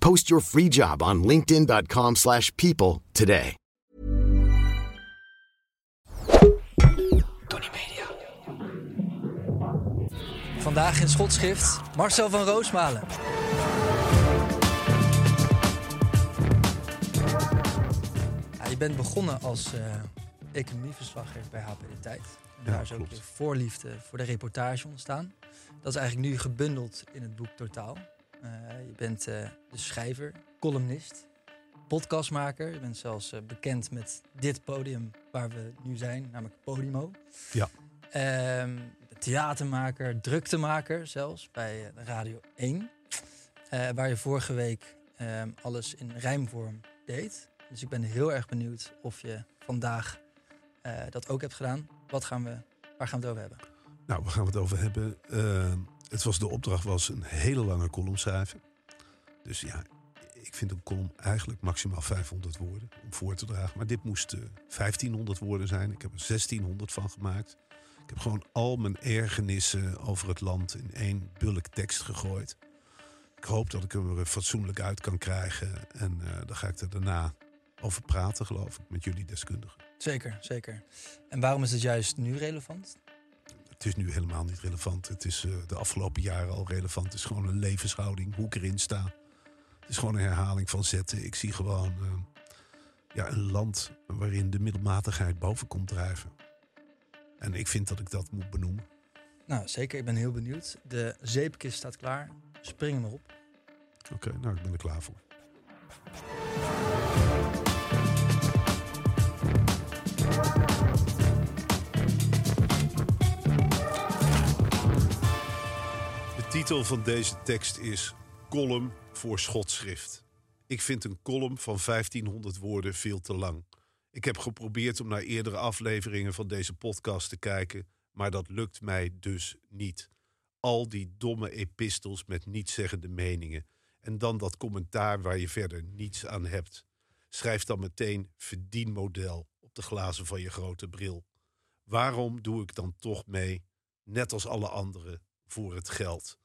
Post your free job on linkedin.com/people slash people today. Vandaag in schotschrift Marcel van Roosmalen. Ja, je bent begonnen als eh economieverslaggever bij HP De Tijd. En daar is ook je voorliefde voor de reportage ontstaan. Dat is eigenlijk nu gebundeld in het boek Totaal. Eh, je bent eh, de schrijver, columnist, podcastmaker. Je bent zelfs eh, bekend met dit podium waar we nu zijn, namelijk Podimo. Ja. Ehm, theatermaker, druktemaker zelfs bij Radio 1. eh, waar je vorige week ehm, alles in rijmvorm deed. Dus ik ben heel erg benieuwd of je vandaag dat ook hebt gedaan. Wat gaan we, waar gaan we het over hebben? Nou, waar gaan we het over hebben? Eh, het was, de opdracht was een hele lange column schrijven. Dus ja, ik vind een column eigenlijk maximaal 500 woorden om voor te dragen. Maar dit moest eh, 1500 woorden zijn. Ik heb er 1600 van gemaakt. Ik heb gewoon al mijn ergernissen over het land in één bulk tekst gegooid. Ik hoop dat ik hem er fatsoenlijk uit kan krijgen. En eh, dan ga ik er daarna over praten, geloof ik, met jullie deskundigen. Zeker, zeker. En waarom is het juist nu relevant? Het is nu helemaal niet relevant. Het is eh, de afgelopen jaren al relevant. Het is gewoon een levenshouding, hoe ik erin sta. Het is gewoon een herhaling van zetten. Ik zie gewoon eh, ja, een land waarin de middelmatigheid boven komt drijven. En ik vind dat ik dat moet benoemen. Nou, zeker. Ik ben heel benieuwd. De zeepkist staat klaar. Spring hem erop. Oké, nou, ik ben er klaar voor. Titel van deze tekst is Column voor schotschrift. Ik vind een column van 1500 woorden veel te lang. Ik heb geprobeerd om naar eerdere afleveringen van deze podcast te kijken, maar dat lukt mij dus niet. Al die domme epistels met nietszeggende meningen. En dan dat commentaar waar je verder niets aan hebt. Schrijf dan meteen verdienmodel op de glazen van je grote bril. Waarom doe ik dan toch mee, net als alle anderen, voor het geld?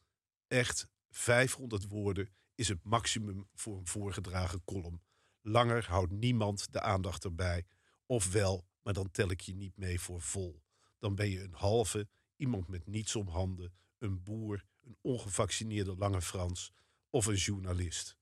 Echt, 500 woorden is het maximum voor een voorgedragen column. Langer houdt niemand de aandacht erbij. Of wel, maar dan tel ik je niet mee voor vol. Dan ben je een halve, iemand met niets om handen, een boer, een ongevaccineerde lange Frans of een journalist.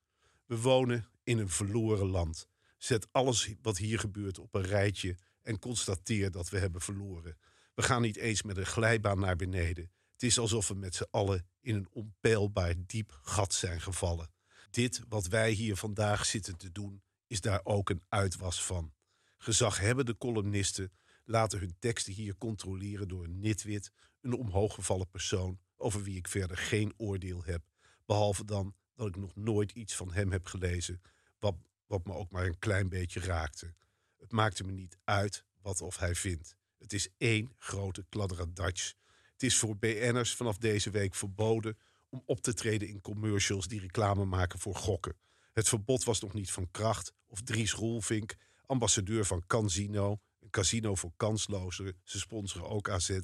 We wonen in een verloren land. Zet alles wat hier gebeurt op een rijtje en constateer dat we hebben verloren. We gaan niet eens met een glijbaan naar beneden. Het is alsof we met z'n allen in een onpeilbaar diep gat zijn gevallen. Dit wat wij hier vandaag zitten te doen, is daar ook een uitwas van. Gezaghebbende columnisten laten hun teksten hier controleren door een nitwit, een omhooggevallen persoon over wie ik verder geen oordeel heb, behalve dan dat ik nog nooit iets van hem heb gelezen wat, wat me ook maar een klein beetje raakte. Het maakte me niet uit wat of hij vindt. Het is één grote kladderadatsch. Het is voor BN'ers vanaf deze week verboden om op te treden in commercials die reclame maken voor gokken. Het verbod was nog niet van kracht of Dries Roelvink, ambassadeur van Casino, een casino voor kanslozen, ze sponsoren ook AZ,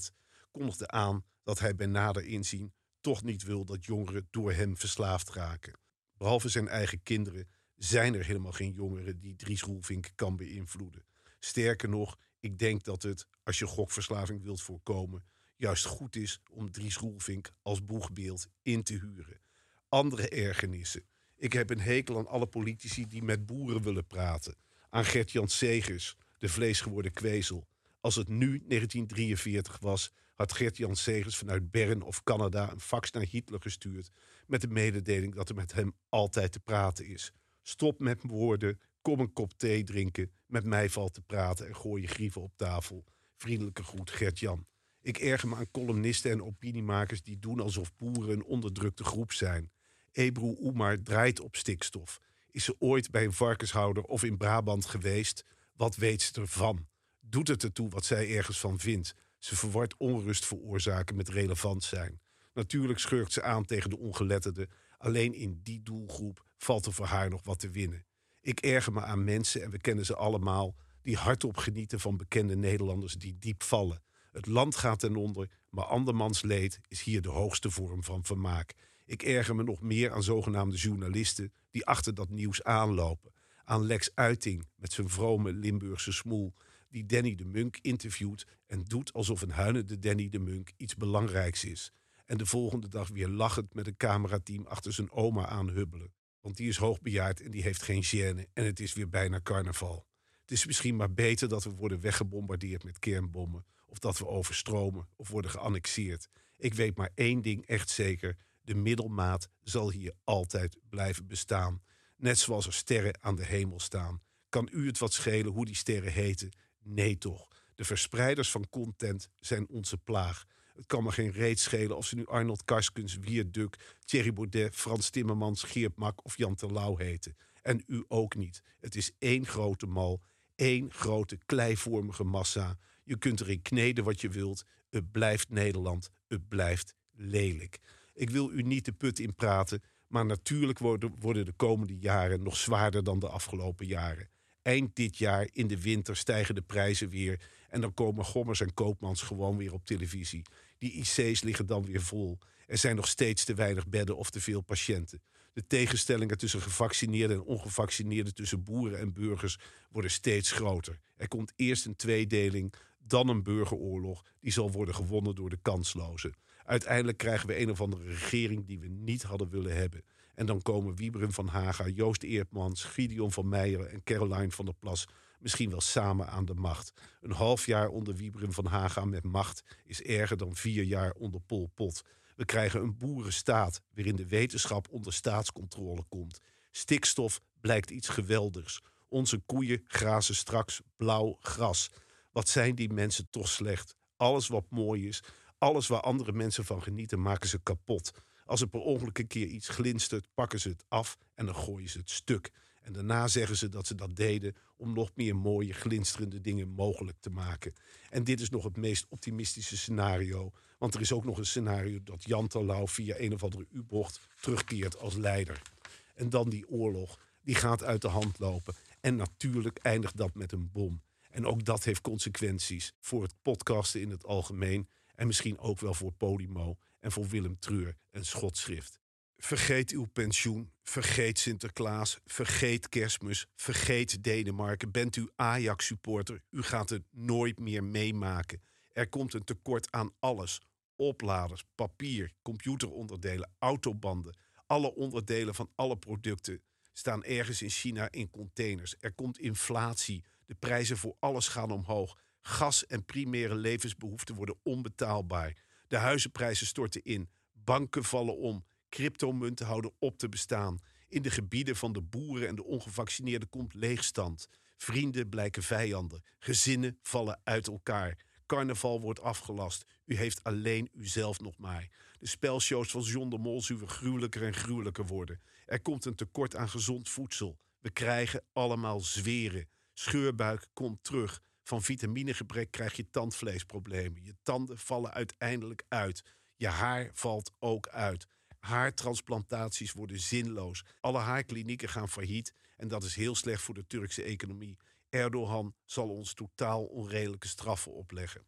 kondigde aan dat hij bij nader inzien toch niet wil dat jongeren door hem verslaafd raken. Behalve zijn eigen kinderen zijn er helemaal geen jongeren die Dries Roelvink kan beïnvloeden. Sterker nog, ik denk dat het, als je gokverslaving wilt voorkomen, juist goed is om Dries Roelvink als boegbeeld in te huren. Andere ergernissen. Ik heb een hekel aan alle politici die met boeren willen praten. Aan Gert-Jan Segers, de vleesgeworden kwezel. Als het nu 1943 was, had Gert-Jan Segers vanuit Bern of Canada een fax naar Hitler gestuurd met de mededeling dat er met hem altijd te praten is. Stop met woorden, kom een kop thee drinken, met mij valt te praten en gooi je grieven op tafel. Vriendelijke groet Gert-Jan. Ik erger me aan columnisten en opiniemakers die doen alsof boeren een onderdrukte groep zijn. Ebru Oemar draait op stikstof. Is ze ooit bij een varkenshouder of in Brabant geweest? Wat weet ze ervan? Doet het ertoe wat zij ergens van vindt? Ze verwart onrust veroorzaken met relevant zijn. Natuurlijk schurkt ze aan tegen de ongeletterden. Alleen in die doelgroep valt er voor haar nog wat te winnen. Ik erger me aan mensen, en we kennen ze allemaal, die hardop genieten van bekende Nederlanders die diep vallen. Het land gaat ten onder, maar andermans leed is hier de hoogste vorm van vermaak. Ik erger me nog meer aan zogenaamde journalisten die achter dat nieuws aanlopen. Aan Lex Uiting met zijn vrome Limburgse smoel, die Danny de Munk interviewt en doet alsof een huilende Danny de Munk iets belangrijks is. En de volgende dag weer lachend met een camerateam achter zijn oma aanhubbelen. Want die is hoogbejaard en die heeft geen gêne en het is weer bijna carnaval. Het is misschien maar beter dat we worden weggebombardeerd met kernbommen. Of dat we overstromen of worden geannexeerd. Ik weet maar één ding echt zeker. De middelmaat zal hier altijd blijven bestaan. Net zoals er sterren aan de hemel staan. Kan u het wat schelen hoe die sterren heten? Nee toch. De verspreiders van content zijn onze plaag. Het kan me geen reet schelen of ze nu Arnold Karskens, Wierduk, Thierry Baudet, Frans Timmermans, Geert Mak of Jan Terlouw heten. En u ook niet. Het is één grote mal, één grote kleivormige massa. Je kunt erin kneden wat je wilt. Het blijft Nederland. Het blijft lelijk. Ik wil u niet de put in praten, maar natuurlijk worden, worden de komende jaren nog zwaarder dan de afgelopen jaren. Eind dit jaar in de winter stijgen de prijzen weer en dan komen Gommers en Koopmans gewoon weer op televisie. Die IC's liggen dan weer vol. Er zijn nog steeds te weinig bedden of te veel patiënten. De tegenstellingen tussen gevaccineerden en ongevaccineerden, tussen boeren en burgers, worden steeds groter. Er komt eerst een tweedeling, dan een burgeroorlog. Die zal worden gewonnen door de kanslozen. Uiteindelijk krijgen we een of andere regering die we niet hadden willen hebben. En dan komen Wieberen van Haga, Joost Eertmans, Gideon van Meijeren en Caroline van der Plas misschien wel samen aan de macht. Een half jaar onder Wieberen van Haga met macht is erger dan vier jaar onder Pol Pot. We krijgen een boerenstaat waarin de wetenschap onder staatscontrole komt. Stikstof blijkt iets geweldigs. Onze koeien grazen straks blauw gras. Wat zijn die mensen toch slecht? Alles wat mooi is, alles waar andere mensen van genieten, maken ze kapot. Als er per ongeluk een keer iets glinstert, pakken ze het af en dan gooien ze het stuk. En daarna zeggen ze dat ze dat deden om nog meer mooie, glinsterende dingen mogelijk te maken. En dit is nog het meest optimistische scenario. Want er is ook nog een scenario dat Jan Terlouw via een of andere U-bocht terugkeert als leider. En dan die oorlog, die gaat uit de hand lopen. En natuurlijk eindigt dat met een bom. En ook dat heeft consequenties voor het podcasten in het algemeen. En misschien ook wel voor Podimo en voor Willem Treur en Schotschrift. Vergeet uw pensioen, vergeet Sinterklaas, vergeet kerstmis, vergeet Denemarken. Bent u Ajax-supporter, u gaat het nooit meer meemaken. Er komt een tekort aan alles. Opladers, papier, computeronderdelen, autobanden. Alle onderdelen van alle producten staan ergens in China in containers. Er komt inflatie. De prijzen voor alles gaan omhoog. Gas en primaire levensbehoeften worden onbetaalbaar. De huizenprijzen storten in. Banken vallen om. Cryptomunten houden op te bestaan. In de gebieden van de boeren en de ongevaccineerden komt leegstand. Vrienden blijken vijanden. Gezinnen vallen uit elkaar. Carnaval wordt afgelast. U heeft alleen uzelf nog maar. De spelshows van John de Mol zullen gruwelijker en gruwelijker worden. Er komt een tekort aan gezond voedsel. We krijgen allemaal zweren. Scheurbuik komt terug. Van vitaminegebrek krijg je tandvleesproblemen. Je tanden vallen uiteindelijk uit. Je haar valt ook uit. Haartransplantaties worden zinloos. Alle haarklinieken gaan failliet. En dat is heel slecht voor de Turkse economie. Erdogan zal ons totaal onredelijke straffen opleggen.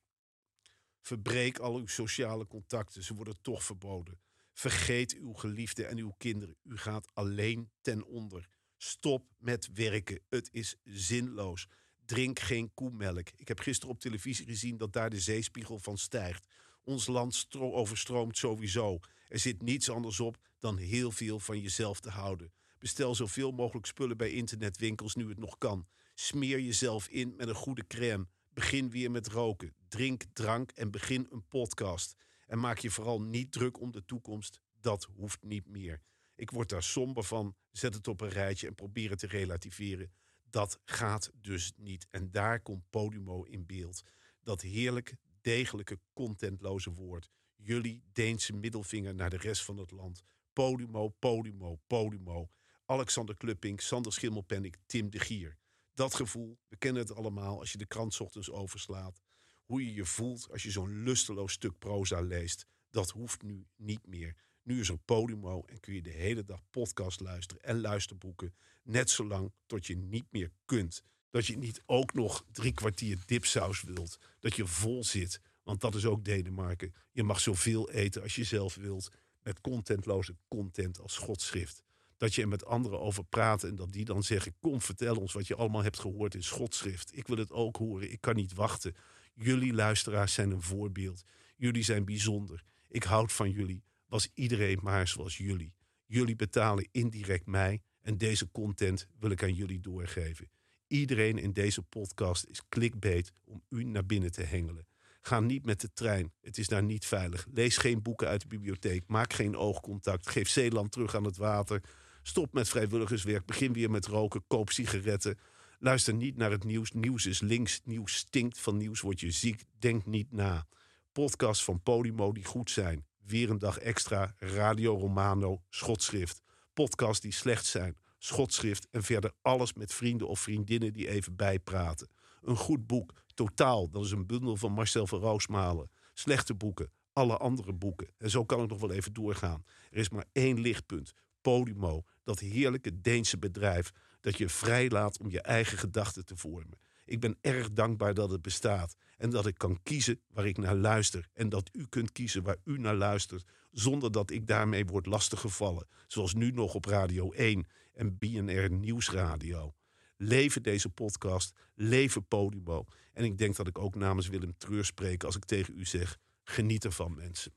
Verbreek al uw sociale contacten, ze worden toch verboden. Vergeet uw geliefden en uw kinderen. U gaat alleen ten onder. Stop met werken. Het is zinloos. Drink geen koemelk. Ik heb gisteren op televisie gezien dat daar de zeespiegel van stijgt. Ons land overstroomt sowieso. Er zit niets anders op dan heel veel van jezelf te houden. Bestel zoveel mogelijk spullen bij internetwinkels nu het nog kan. Smeer jezelf in met een goede crème. Begin weer met roken. Drink drank en begin een podcast. En maak je vooral niet druk om de toekomst. Dat hoeft niet meer. Ik word daar somber van. Zet het op een rijtje en probeer het te relativeren. Dat gaat dus niet. En daar komt Podimo in beeld. Dat heerlijk, degelijke, contentloze woord. Jullie Deense middelvinger naar de rest van het land. Podimo, Podimo, Podimo. Alexander Klupping, Sander Schimmelpennik, Tim de Gier. Dat gevoel, we kennen het allemaal als je de krant ochtends overslaat. Hoe je je voelt als je zo'n lusteloos stuk proza leest. Dat hoeft nu niet meer. Nu is er Podimo en kun je de hele dag podcast luisteren en luisterboeken. Net zolang tot je niet meer kunt. Dat je niet ook nog drie kwartier dipsaus wilt. Dat je vol zit. Want dat is ook Denemarken. Je mag zoveel eten als je zelf wilt. Met contentloze content als godschrift. Dat je er met anderen over praat en dat die dan zeggen: Kom, vertel ons wat je allemaal hebt gehoord in schotschrift. Ik wil het ook horen, ik kan niet wachten. Jullie luisteraars zijn een voorbeeld. Jullie zijn bijzonder. Ik houd van jullie. Was iedereen maar zoals jullie. Jullie betalen indirect mij en deze content wil ik aan jullie doorgeven. Iedereen in deze podcast is clickbait om u naar binnen te hengelen. Ga niet met de trein. Het is daar niet veilig. Lees geen boeken uit de bibliotheek. Maak geen oogcontact. Geef Zeeland terug aan het water. Stop met vrijwilligerswerk. Begin weer met roken. Koop sigaretten. Luister niet naar het nieuws. Nieuws is links. Nieuws stinkt. Van nieuws word je ziek. Denk niet na. Podcasts van Podimo die goed zijn. Weer een dag extra. Radio Romano. Schotschrift. Podcasts die slecht zijn. Schotschrift. En verder alles met vrienden of vriendinnen die even bijpraten. Een goed boek. Totaal. Dat is een bundel van Marcel van Roosmalen. Slechte boeken. Alle andere boeken. En zo kan ik nog wel even doorgaan. Er is maar één lichtpunt. Podimo. Dat heerlijke Deense bedrijf dat je vrij laat om je eigen gedachten te vormen. Ik ben erg dankbaar dat het bestaat en dat ik kan kiezen waar ik naar luister en dat u kunt kiezen waar u naar luistert zonder dat ik daarmee word lastiggevallen, zoals nu nog op Radio 1 en BNR Nieuwsradio. Leven deze podcast, leven Podimo. En ik denk dat ik ook namens Willem Treur spreek als ik tegen u zeg: geniet ervan, mensen.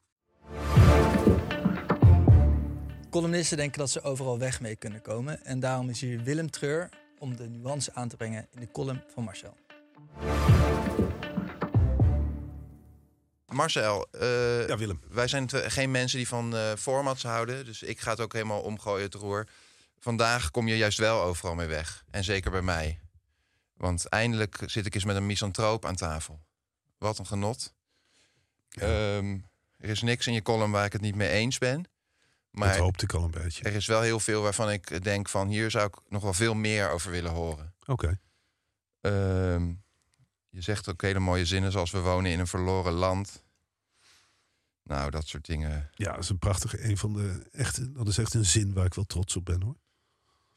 Columnisten denken dat ze overal weg mee kunnen komen. En daarom is hier Willem Treur om de nuance aan te brengen in de column van Marcel. Marcel, eh, Ja, Willem. wij zijn geen mensen die van eh, formats houden. Dus ik ga het ook helemaal omgooien, het roer. Vandaag kom je juist wel overal mee weg. En zeker bij mij. Want eindelijk zit ik eens met een misantroop aan tafel. Wat een genot. Ehm, er is niks in je column waar ik het niet mee eens ben. Dat Maar hoopte ik al een beetje. er is wel heel veel waarvan ik denk van... hier zou ik nog wel veel meer over willen horen. Oké. Ehm, je zegt ook hele mooie zinnen zoals we wonen in een verloren land. Nou, dat soort dingen. Ja, dat is een prachtige, een van de echte, dat is echt een zin waar ik wel trots op ben hoor.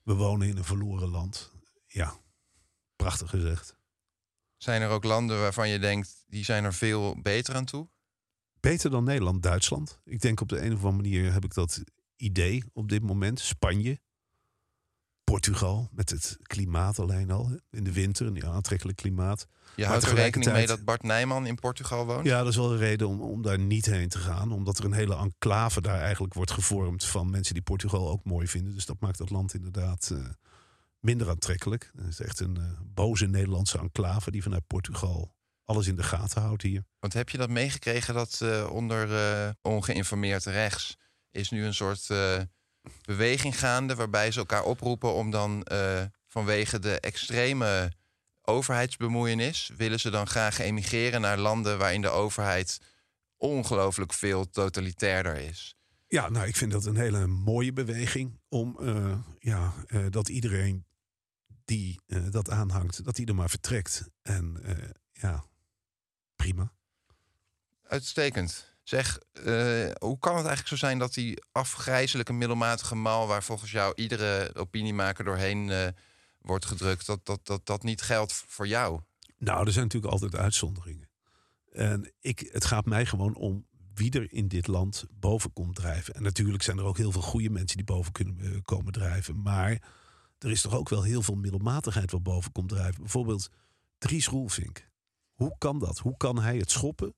We wonen in een verloren land. Ja, prachtig gezegd. Zijn er ook landen waarvan je denkt, die zijn er veel beter aan toe? Beter dan Nederland, Duitsland. Ik denk op de een of andere manier heb ik dat idee op dit moment. Spanje, Portugal, met het klimaat alleen al. In de winter, een aantrekkelijk klimaat. Je houdt er rekening mee dat Bart Nijman in Portugal woont? Ja, dat is wel een reden om, om daar niet heen te gaan. Omdat er een hele enclave daar eigenlijk wordt gevormd van mensen die Portugal ook mooi vinden. Dus dat maakt dat land inderdaad eh, minder aantrekkelijk. Het is echt een eh, boze Nederlandse enclave die vanuit Portugal alles in de gaten houdt hier. Want heb je dat meegekregen dat eh, onder eh, ongeïnformeerd rechts is nu een soort eh, beweging gaande waarbij ze elkaar oproepen om dan vanwege de extreme overheidsbemoeienis willen ze dan graag emigreren naar landen waarin de overheid ongelooflijk veel totalitairder is. Ja, nou, ik vind dat een hele mooie beweging om ja, dat iedereen die dat aanhangt, dat die er maar vertrekt. En ja, prima. Uitstekend. Zeg, eh, hoe kan het eigenlijk zo zijn dat die afgrijzelijke middelmatige mal... waar volgens jou iedere opiniemaker doorheen eh, wordt gedrukt... Dat, dat, dat dat niet geldt voor jou? Nou, er zijn natuurlijk altijd uitzonderingen. En ik, het gaat mij gewoon om wie er in dit land boven komt drijven. En natuurlijk zijn er ook heel veel goede mensen die boven kunnen eh, komen drijven. Maar er is toch ook wel heel veel middelmatigheid wat boven komt drijven. Bijvoorbeeld Dries Roelvink. Hoe kan dat? Hoe kan hij het schoppen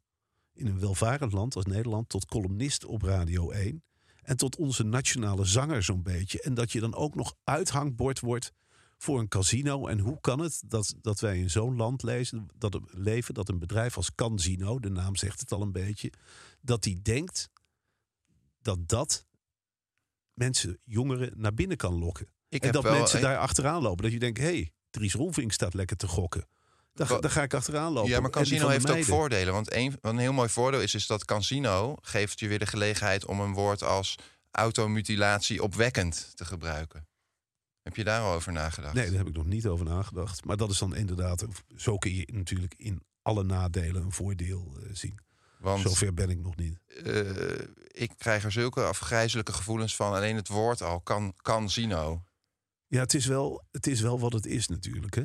in een welvarend land als Nederland tot columnist op Radio 1 en tot onze nationale zanger zo'n beetje. En dat je dan ook nog uithangbord wordt voor een casino. En hoe kan het dat, dat wij in zo'n land lezen, dat, leven dat een bedrijf als Casino, de naam zegt het al een beetje, dat die denkt dat dat mensen, jongeren, naar binnen kan lokken. Ik en dat mensen een- daar achteraan lopen. Dat je denkt, hé, hey, Dries Roelvink staat lekker te gokken. Daar, daar ga ik achteraan lopen. Ja, maar Casino heeft ook voordelen. Want een, wat een heel mooi voordeel is, is dat Casino geeft je weer de gelegenheid om een woord als automutilatie opwekkend te gebruiken. Heb je daar al over nagedacht? Nee, daar heb ik nog niet over nagedacht. Maar dat is dan inderdaad, zo kun je natuurlijk in alle nadelen een voordeel eh, zien. Want Zover ben ik nog niet. eh, ik krijg er zulke afgrijzelijke gevoelens van. Alleen het woord al, kan, Casino. Ja, het is wel, het is wel wat het is natuurlijk. Hè?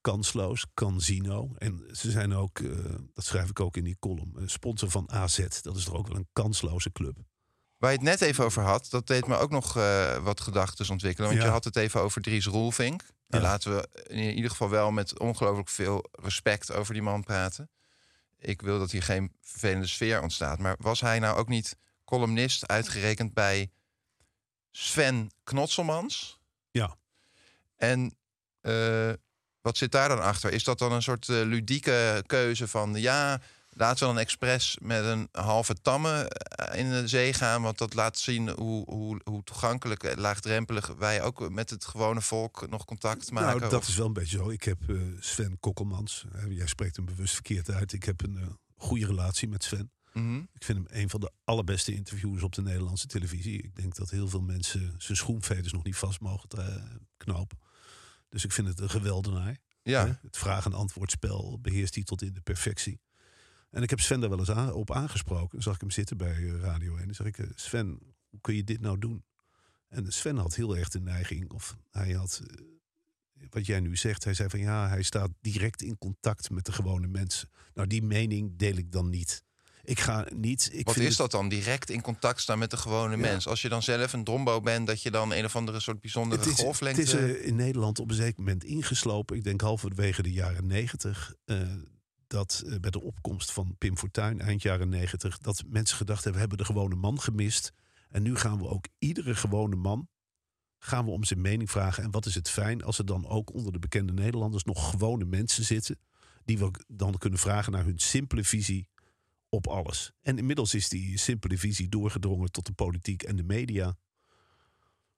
Kansloos, Casino. En ze zijn ook, eh, dat schrijf ik ook in die column, sponsor van AZ. Dat is toch ook wel een kansloze club. Waar je het net even over had, dat deed me ook nog eh, wat gedachten ontwikkelen. Want Ja. je had het even over Dries Roelvink. Ja. Laten we in ieder geval wel met ongelooflijk veel respect over die man praten. Ik wil dat hier geen vervelende sfeer ontstaat. Maar was hij nou ook niet columnist uitgerekend bij Sven Knotselmans? Ja. En eh, wat zit daar dan achter? Is dat dan een soort eh, ludieke keuze van... ja, laten we dan expres met een halve tamme eh, in de zee gaan... want dat laat zien hoe, hoe, hoe toegankelijk, en laagdrempelig... wij ook met het gewone volk nog contact maken? Nou, dat Of- is wel een beetje zo. Ik heb eh, Sven Kokkelmans. jij spreekt hem bewust verkeerd uit. Ik heb een goede relatie met Sven. Mhm. Ik vind hem een van de allerbeste interviewers op de Nederlandse televisie. Ik denk dat heel veel mensen zijn schoenveters nog niet vast mogen knopen. Dus ik vind het een geweldenaar. Hè? Ja, Het vraag- en antwoordspel beheerst hij tot in de perfectie. En ik heb Sven daar wel eens aan- op aangesproken. Dan zag ik hem zitten bij eh, Radio 1. En dan zeg ik, eh, Sven, hoe kun je dit nou doen? En Sven had heel erg de neiging, of hij had, eh, wat jij nu zegt, hij zei van ja, hij staat direct in contact met de gewone mensen. Nou, die mening deel ik dan niet. Ik ga niet. Ik wat is het- dat dan? Direct in contact staan met de gewone mens. Als je dan zelf een drombo bent... dat je dan een of andere soort bijzondere Het is, golflengte... het is eh, in Nederland op een zeker moment ingeslopen. Ik denk halverwege de jaren negentig. eh, dat eh, bij de opkomst van Pim Fortuyn eind jaren negentig... dat mensen gedacht hebben, we hebben de gewone man gemist. En nu gaan we ook iedere gewone man... gaan we om zijn mening vragen. En wat is het fijn als er dan ook onder de bekende Nederlanders... nog gewone mensen zitten... die we dan kunnen vragen naar hun simpele visie op alles. En inmiddels is die simpele visie doorgedrongen tot de politiek en de media...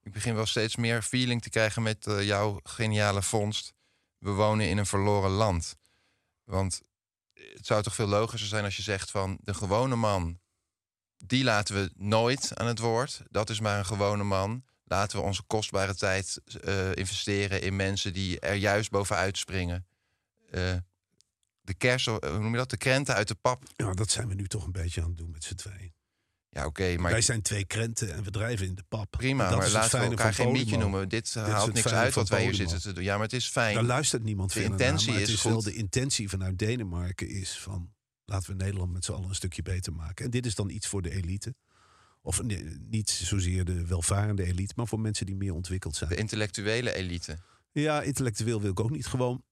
Ik begin wel steeds meer feeling te krijgen met eh, jouw geniale vondst. We wonen in een verloren land. Want het zou toch veel logischer zijn als je zegt van de gewone man, die laten we nooit aan het woord. Dat is maar een gewone man. Laten we onze kostbare tijd eh, investeren in mensen die er juist bovenuit springen. Eh, de kers, hoe noem je dat? De krenten uit de pap. Ja, dat zijn we nu toch een beetje aan het doen met z'n tweeën. Ja, oké, maar Wij zijn twee krenten en we drijven in de pap. prima. Dat Maar laten we elkaar geen liedje noemen. Dit haalt het niks uit wat wij hier zitten te doen. Ja, maar het is fijn. Daar luistert niemand De naar, intentie is is wel de intentie vanuit Denemarken is van... laten we Nederland met z'n allen een stukje beter maken. En dit is dan iets voor de elite. Of nee, niet zozeer de welvarende elite, maar voor mensen die meer ontwikkeld zijn. De intellectuele elite. Ja, intellectueel wil ik ook niet. Gewoon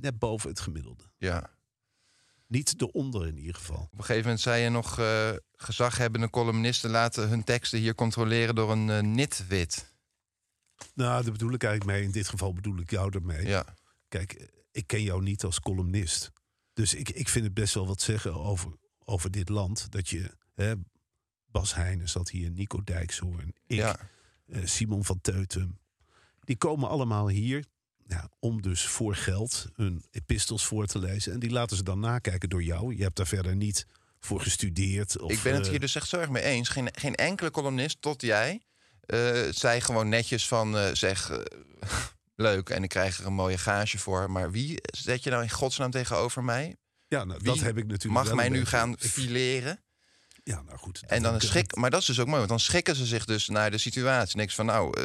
net boven het gemiddelde. Ja. Niet eronder in ieder geval. Op een gegeven moment zei je nog... eh gezaghebbende columnisten laten hun teksten hier controleren door een eh, nitwit. Nou, daar bedoel ik eigenlijk mee. In dit geval bedoel ik jou ermee. Ja. Kijk, ik ken jou niet als columnist. Dus ik, ik vind het best wel wat zeggen over, over dit land. Dat je, hè, Bas Heijnen zat hier, Nico Dijkshoorn, ik, ja. eh, Simon van Teutem. Die komen allemaal hier ja, om dus voor geld hun epistels voor te lezen. En die laten ze dan nakijken door jou. Je hebt daar verder niet voor gestudeerd. Of, Ik ben het eh, hier dus echt zo erg mee eens. Geen, geen enkele columnist, tot jij, eh, zei gewoon netjes van... eh, zeg, leuk en ik krijg er een mooie gage voor. Maar wie zet je nou in godsnaam tegenover mij? ja, nou, dat heb ik natuurlijk Mag mij nu gaan fileren? Ja, nou goed. En dan heb een ik- schik, maar dat is dus ook mooi, want dan schikken ze zich dus naar de situatie. Niks van, nou,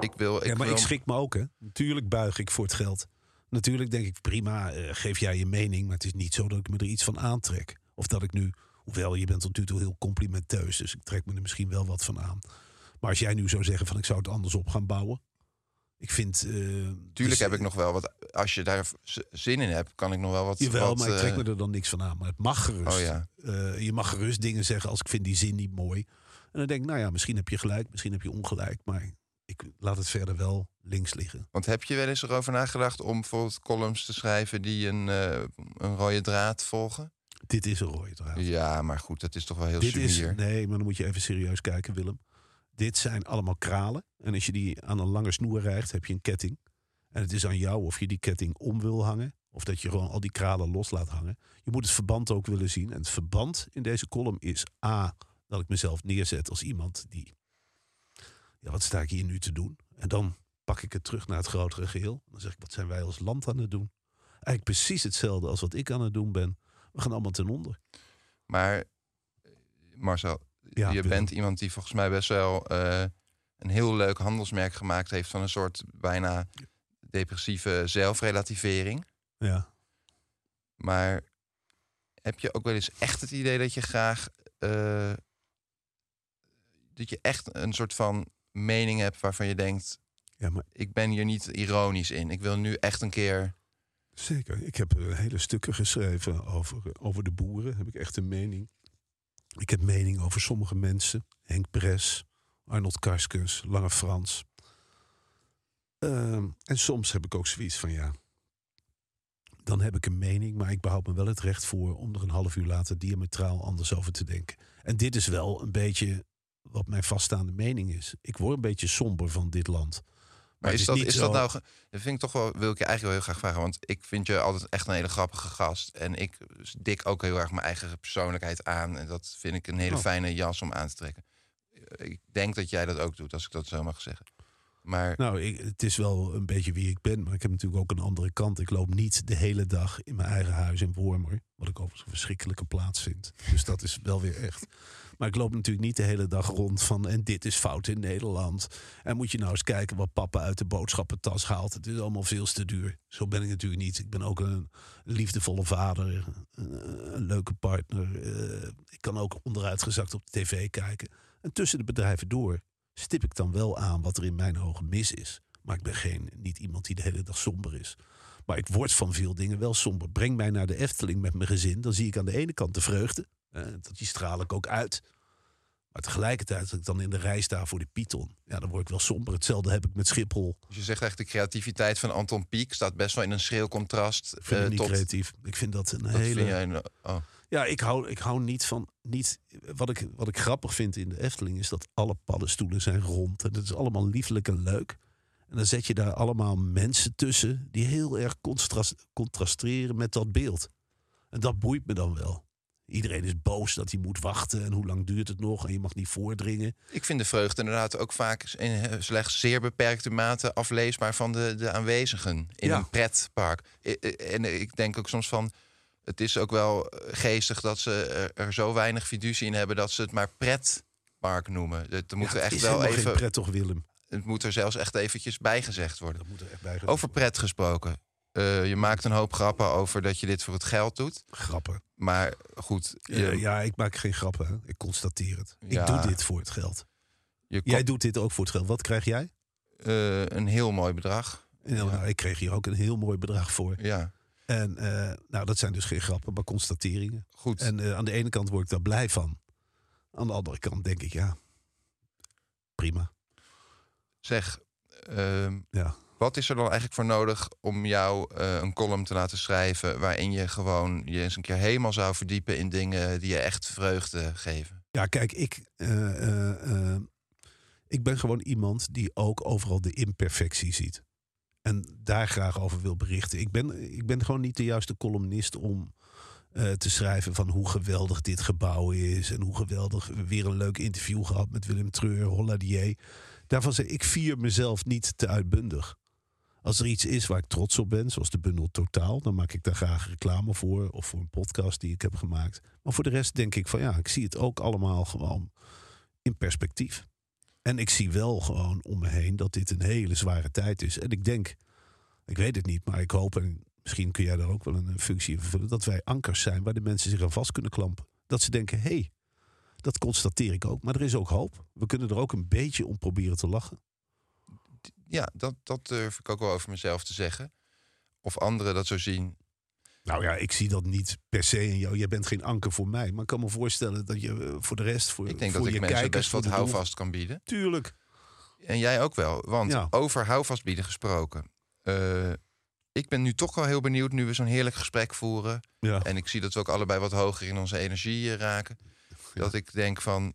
ik wil. Ik ja, maar wil... ik schrik me ook, hè. Natuurlijk buig ik voor het geld. Natuurlijk denk ik, prima, eh, geef jij je mening. Maar het is niet zo dat ik me er iets van aantrek. Of dat ik nu, hoewel je bent tot nu toe heel complimenteus. Dus ik trek me er misschien wel wat van aan. Maar als jij nu zou zeggen van ik zou het anders op gaan bouwen. Ik vind... eh, Tuurlijk dus, heb ik nog wel wat. Als je daar zin in hebt, kan ik nog wel wat. Jawel, wat, maar ik trek eh, me er dan niks van aan. Maar het mag gerust. Oh ja. Je mag gerust dingen zeggen als ik vind die zin niet mooi. En dan denk ik, nou ja, misschien heb je gelijk, misschien heb je ongelijk. Maar ik laat het verder wel links liggen. Want heb je wel eens erover nagedacht om bijvoorbeeld columns te schrijven die een, eh, een rode draad volgen? Dit is een rode draad. Ja, maar goed, dat is toch wel heel Dit is, nee, maar dan moet je even serieus kijken, Willem. Dit zijn allemaal kralen. En als je die aan een lange snoer rijgt, heb je een ketting. En het is aan jou of je die ketting om wil hangen. Of dat je gewoon al die kralen los laat hangen. Je moet het verband ook willen zien. En het verband in deze column is A, dat ik mezelf neerzet als iemand die... Ja, wat sta ik hier nu te doen? En dan pak ik het terug naar het grotere geheel. Dan zeg ik, wat zijn wij als land aan het doen? Eigenlijk precies hetzelfde als wat ik aan het doen ben. We gaan allemaal ten onder. Maar eh, Marcel, Ja, je bent iemand die volgens mij best wel eh, een heel leuk handelsmerk gemaakt heeft van een soort bijna depressieve zelfrelativering. Ja. Maar heb je ook wel eens echt het idee dat je graag eh, dat je echt een soort van mening hebt waarvan je denkt, ja, maar ik ben hier niet ironisch in. Ik wil nu echt een keer. Zeker. Ik heb hele stukken geschreven over, over de boeren. Heb ik echt een mening. Ik heb mening over sommige mensen. Henk Bres, Arnold Karskens, Lange Frans. Ehm, en soms heb ik ook zoiets van ja. Dan heb ik een mening, maar ik behoud me wel het recht voor om er een half uur later diametraal anders over te denken. En dit is wel een beetje wat mijn vaststaande mening is. Ik word een beetje somber van dit land. Maar is, dat, is zo- dat nou. Dat vind ik toch wel. Wil ik je eigenlijk wel heel graag vragen. Want ik vind je altijd echt een hele grappige gast. En ik dik ook heel erg mijn eigen persoonlijkheid aan. En dat vind ik een hele Oh. fijne jas om aan te trekken. Ik denk dat jij dat ook doet, als ik dat zo mag zeggen. Maar Nou, ik, het is wel een beetje wie ik ben, maar ik heb natuurlijk ook een andere kant. Ik loop niet de hele dag in mijn eigen huis in Wormer, wat ik overigens een verschrikkelijke plaats vind. Dus dat is wel weer echt. Maar ik loop natuurlijk niet de hele dag rond van en dit is fout in Nederland. En moet je nou eens kijken wat papa uit de boodschappentas haalt. Het is allemaal veel te duur. Zo ben ik natuurlijk niet. Ik ben ook een liefdevolle vader, een, een leuke partner. Eh, ik kan ook onderuitgezakt op de tv kijken. En tussen de bedrijven door stip ik dan wel aan wat er in mijn ogen mis is. Maar ik ben geen, niet iemand die de hele dag somber is. Maar ik word van veel dingen wel somber. Breng mij naar de Efteling met mijn gezin. Dan zie ik aan de ene kant de vreugde. Dat die straal ik ook uit. Maar tegelijkertijd, als ik dan in de rij sta voor de Python... Ja, dan word ik wel somber. Hetzelfde heb ik met Schiphol. dus je zegt echt de creativiteit van Anton Pieck staat best wel in een schril contrast. Ik vind eh, niet tot, creatief. Ik vind dat een dat hele... vind jij een, oh. Ja, ik hou, ik hou niet van. Niet, wat, ik, wat ik grappig vind in de Efteling is dat alle paddenstoelen zijn rond. En dat is allemaal liefelijk en leuk. En dan zet je daar allemaal mensen tussen die heel erg contrast, contrasteren met dat beeld. En dat boeit me dan wel. Iedereen is boos dat hij moet wachten en hoe lang duurt het nog en je mag niet voordringen. Ik vind de vreugde inderdaad ook vaak in eh, slechts zeer beperkte mate afleesbaar van de, de aanwezigen in Ja. een pretpark. En ik denk ook soms van. Het is ook wel eh, geestig dat ze er, er zo weinig fiducie in hebben dat ze het maar pretpark noemen. Het moet Ja, er echt is wel even. pret toch Willem? Het moet er zelfs echt eventjes bijgezegd worden. Dat moet er echt bij gedaan Over pret gesproken. Eh, je maakt een hoop grappen over dat je dit voor het geld doet. Grappen. Maar goed, je, Eh, ja, ik maak geen grappen. Hè. Ik constateer het. Ja. Ik doe dit voor het geld. je Jij doet dit ook voor het geld. Wat krijg jij? eh, een heel mooi bedrag. Ja. nou, ik kreeg hier ook een heel mooi bedrag voor. Ja, En nou, dat zijn dus geen grappen, maar constateringen. goed. En aan de ene kant word ik daar blij van. Aan de andere kant denk ik, ja, prima. Zeg, ehm, Ja. Wat is er dan eigenlijk voor nodig om jou eh, een column te laten schrijven... waarin je gewoon je eens een keer helemaal zou verdiepen in dingen die je echt vreugde geven? Ja, kijk, ik, eh, eh, ik ben gewoon iemand die ook overal de imperfectie ziet. En daar graag over wil berichten. Ik ben, ik ben gewoon niet de juiste columnist om te schrijven van hoe geweldig dit gebouw is. En hoe geweldig we weer een leuk interview gehad met Willem Treur, Holladier. Daarvan zeg ik vier mezelf niet te uitbundig. Als er iets is waar ik trots op ben, zoals de bundel Totaal, dan maak ik daar graag reclame voor. Of voor een podcast die ik heb gemaakt. Maar voor de rest denk ik van ja, ik zie het ook allemaal gewoon in perspectief. En ik zie wel gewoon om me heen dat dit een hele zware tijd is. En ik denk, ik weet het niet, maar ik hoop, en misschien kun jij daar ook wel een functie in vervullen, dat wij ankers zijn waar de mensen zich aan vast kunnen klampen. Dat ze denken, hé, hey, dat constateer ik ook. Maar er is ook hoop. We kunnen er ook een beetje om proberen te lachen. Ja, dat, dat durf ik ook wel over mezelf te zeggen. Of anderen dat zo zien. Nou ja, ik zie dat niet per se in jou. Jij bent geen anker voor mij. Maar ik kan me voorstellen dat je eh, voor de rest, voor, Ik denk voor dat ik je mensen kijkers, best wat houvast kan bieden. Tuurlijk. En jij ook wel. Want Ja. over houvastbieden gesproken. eh, ik ben nu toch wel heel benieuwd, nu we zo'n heerlijk gesprek voeren. Ja. En ik zie dat we ook allebei wat hoger in onze energie eh, raken. Dat ik denk van,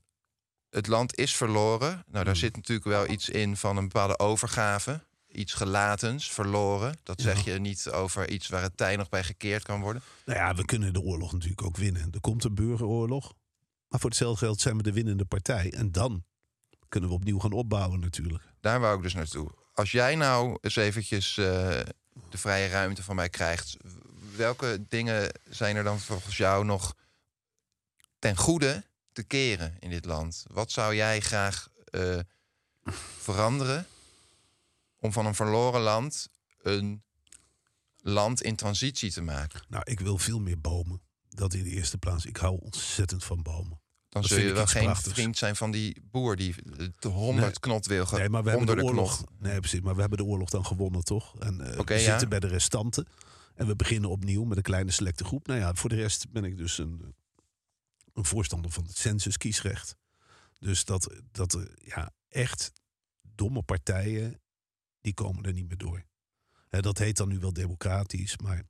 het land is verloren. Nou, daar Mm. zit natuurlijk wel iets in van een bepaalde overgave. Iets gelatens, verloren. Dat zeg je niet over iets waar het tij nog bij gekeerd kan worden. Nou ja, we kunnen de oorlog natuurlijk ook winnen. Er komt een burgeroorlog. Maar voor hetzelfde geld zijn we de winnende partij. En dan kunnen we opnieuw gaan opbouwen natuurlijk. Daar wou ik dus naartoe. Als jij nou eens eventjes eh, de vrije ruimte van mij krijgt... welke dingen zijn er dan volgens jou nog ten goede te keren in dit land? Wat zou jij graag eh, veranderen om van een verloren land een land in transitie te maken? Nou, ik wil veel meer bomen. Dat in de eerste plaats. Ik hou ontzettend van bomen. Dan Dat zul je wel geen prachtigs. vriend zijn van die boer die de honderd Nee. knot wil. ge- Nee, maar we hebben de oorlog. knot. Nee, precies. Maar we hebben de oorlog dan gewonnen, toch? En Oké, we ja. zitten bij de restanten. En we beginnen opnieuw met een kleine selecte groep. Nou ja, voor de rest ben ik dus een, een voorstander van het census-kiesrecht. Dus dat, dat ja, echt domme partijen, die komen er niet meer door. Dat heet dan nu wel democratisch, maar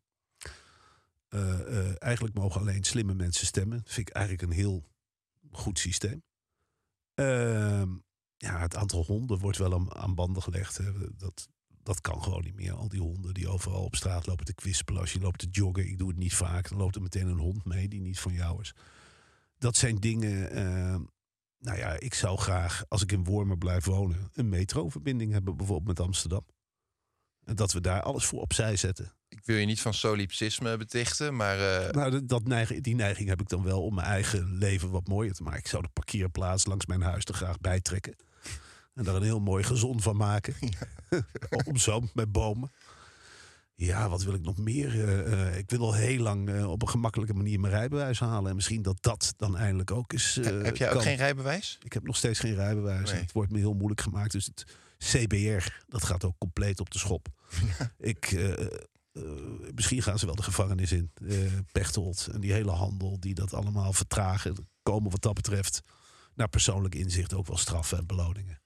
eh, eh, eigenlijk mogen alleen slimme mensen stemmen. Dat vind ik eigenlijk een heel goed systeem. Ehm, ja, het aantal honden wordt wel aan, aan banden gelegd. Dat, dat kan gewoon niet meer. Al die honden die overal op straat lopen te kwispelen. Als je loopt te joggen, ik doe het niet vaak. Dan loopt er meteen een hond mee die niet van jou is. Dat zijn dingen... eh, nou ja, ik zou graag, als ik in Wormer blijf wonen... een metroverbinding hebben, bijvoorbeeld met Amsterdam. En dat we daar alles voor opzij zetten. Ik wil je niet van solipsisme betichten, maar eh, Nou, dat- die neiging heb ik dan wel om mijn eigen leven wat mooier te maken. Ik zou de parkeerplaats langs mijn huis er graag bij trekken. En daar een heel mooi gezond van maken. Omzoomd met bomen. Ja, wat wil ik nog meer? Eh, eh, ik wil al heel lang eh, op een gemakkelijke manier mijn rijbewijs halen. En misschien dat dat dan eindelijk ook is. heb jij ook kan. geen rijbewijs? Ik heb nog steeds geen rijbewijs. Nee. Het wordt me heel moeilijk gemaakt. Dus het CBR, dat gaat ook compleet op de schop. Ik, misschien gaan ze wel de gevangenis in. Pechtold en die hele handel die dat allemaal vertragen. Er Komen wat dat betreft naar persoonlijk inzicht ook wel straffen en beloningen.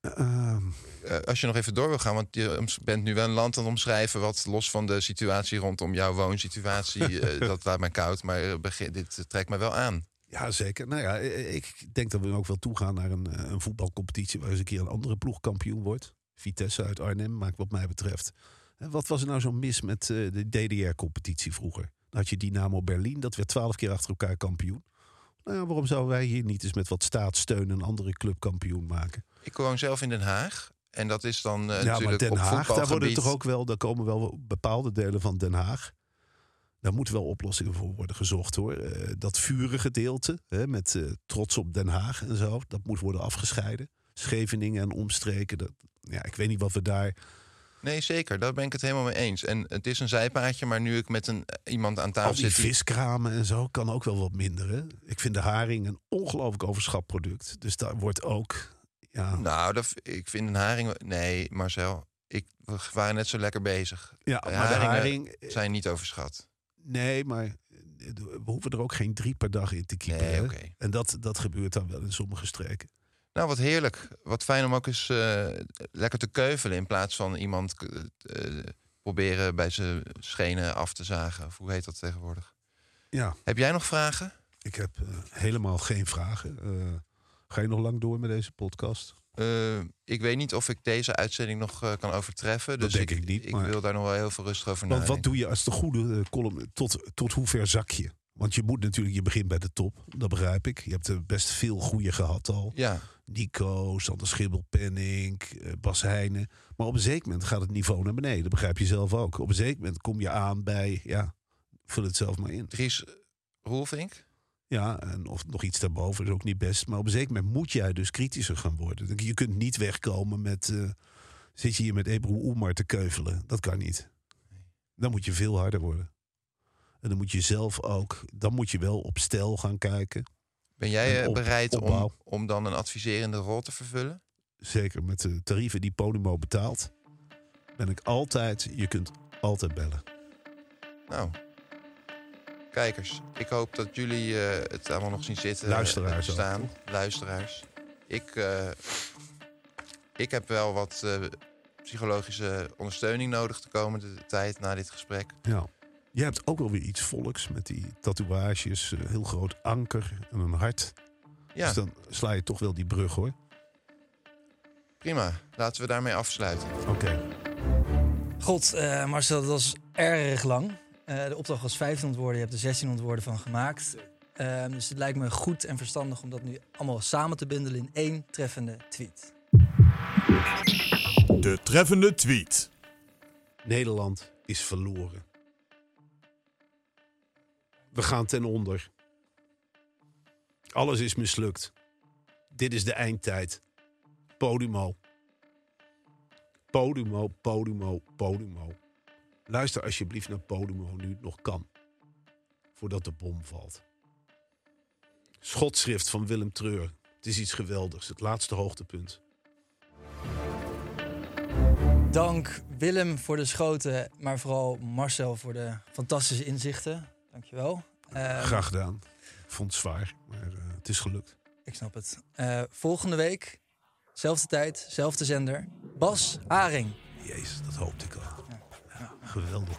Ehm, Eh, als je nog even door wil gaan, want je bent nu wel een land aan het omschrijven... wat los van de situatie rondom jouw woonsituatie... eh, dat laat mij koud, maar eh, begin, dit trekt mij wel aan. ja, zeker. Nou ja, ik denk dat we ook wel toegaan naar een, een voetbalcompetitie... waar eens een keer een andere ploeg kampioen wordt. Vitesse uit Arnhem maakt wat mij betreft. Wat was er nou zo mis met de DDR-competitie vroeger? Dan had je Dynamo Berlin, dat werd twaalf keer achter elkaar kampioen. Nou ja, waarom zouden wij hier niet eens met wat staatssteun een andere club kampioen maken? Ik woon zelf in Den Haag. En dat is dan eh, ja, maar natuurlijk Den op Haag, daar worden toch ook wel, daar komen wel bepaalde delen van Den Haag. Daar moeten wel oplossingen voor worden gezocht hoor. Eh, dat vure gedeelte, hè, met eh, trots op Den Haag en zo, dat moet worden afgescheiden. Scheveningen en omstreken, dat, ja, ik weet niet wat we daar. Nee, zeker. Daar ben ik het helemaal mee eens. En het is een zijpaadje, maar nu ik met een, eh, iemand aan tafel Al die zit... die- viskramen en zo kan ook wel wat minder. Hè? Ik vind de haring een ongelooflijk overschatproduct. Dus daar wordt ook. Ja, Nou, dat, ik vind een haring... Nee, Marcel, ik, we waren net zo lekker bezig. ja de maar de haring. eh, Zijn niet overschat. Nee, maar eh, we hoeven er ook geen drie per dag in te kiepen. Nee, oké. En dat, dat gebeurt dan wel in sommige streken. Nou, wat heerlijk. Wat fijn om ook eens eh, lekker te keuvelen... in plaats van iemand eh, proberen bij zijn schenen af te zagen. Of hoe heet dat tegenwoordig? Ja, Heb jij nog vragen? ik heb eh, helemaal geen vragen. Ga je nog lang door met deze podcast? Ik weet niet of ik deze uitzending nog kan overtreffen. Dat dus denk ik niet, Ik maar- wil daar nog wel heel veel rustig over Want nadenken. wat doe je als de goede column? Tot, tot hoe ver zak je? Want je moet natuurlijk, je begint bij de top. Dat begrijp ik. Je hebt er best veel goede gehad al. Ja, Nico, Sander Schibbel, Penning, eh, Bas Heijnen. Maar op een zeker moment gaat het niveau naar beneden. Dat begrijp je zelf ook. Op een zeker moment kom je aan bij, ja, vul het zelf maar in. Dries Roelvink. Ja, en of nog iets daarboven is ook niet best. Maar op een zeker moment moet jij dus kritischer gaan worden. Je kunt niet wegkomen met, eh, zit je hier met Ebru Oemar te keuvelen. Dat kan niet. Dan moet je veel harder worden. En dan moet je zelf ook, dan moet je wel op stijl gaan kijken. Ben jij eh, op- bereid om, opbouw. om dan een adviserende rol te vervullen? Zeker met de tarieven die Podimo betaalt. Ben ik altijd, je kunt altijd bellen. Nou, kijkers, ik hoop dat jullie eh, het allemaal nog zien zitten. Luisteraars eh, ook, staan. Luisteraars. Ik ik heb wel wat psychologische ondersteuning nodig de komende tijd na dit gesprek. Ja. Je hebt ook wel weer iets volks met die tatoeages. Een heel groot anker en een hart. Ja, Dus dan sla je toch wel die brug hoor. prima. Laten we daarmee afsluiten. Oké. God, eh, Marcel, dat was erg lang. Eh, de opdracht was 1500 woorden, je hebt er 1600 woorden van gemaakt. Eh, dus het lijkt me goed en verstandig om dat nu allemaal samen te bundelen in één treffende tweet. De treffende tweet. Nederland is verloren. We gaan ten onder. Alles is mislukt. Dit is de eindtijd. Podimo. Podimo, Podimo, Podimo. Luister alsjeblieft naar Podimo nu het nog kan. Voordat de bom valt. Schotschrift van Willem Treur. Het is iets geweldigs. Het laatste hoogtepunt. Dank Willem voor de schoten, maar vooral Marcel voor de fantastische inzichten. Dankjewel. Eh, Graag gedaan. Vond het zwaar, maar eh, het is gelukt. Ik snap het. Eh, volgende week, zelfde tijd, zelfde zender. Bas Haring. Jezus, dat hoopte ik al. Ja, geweldig.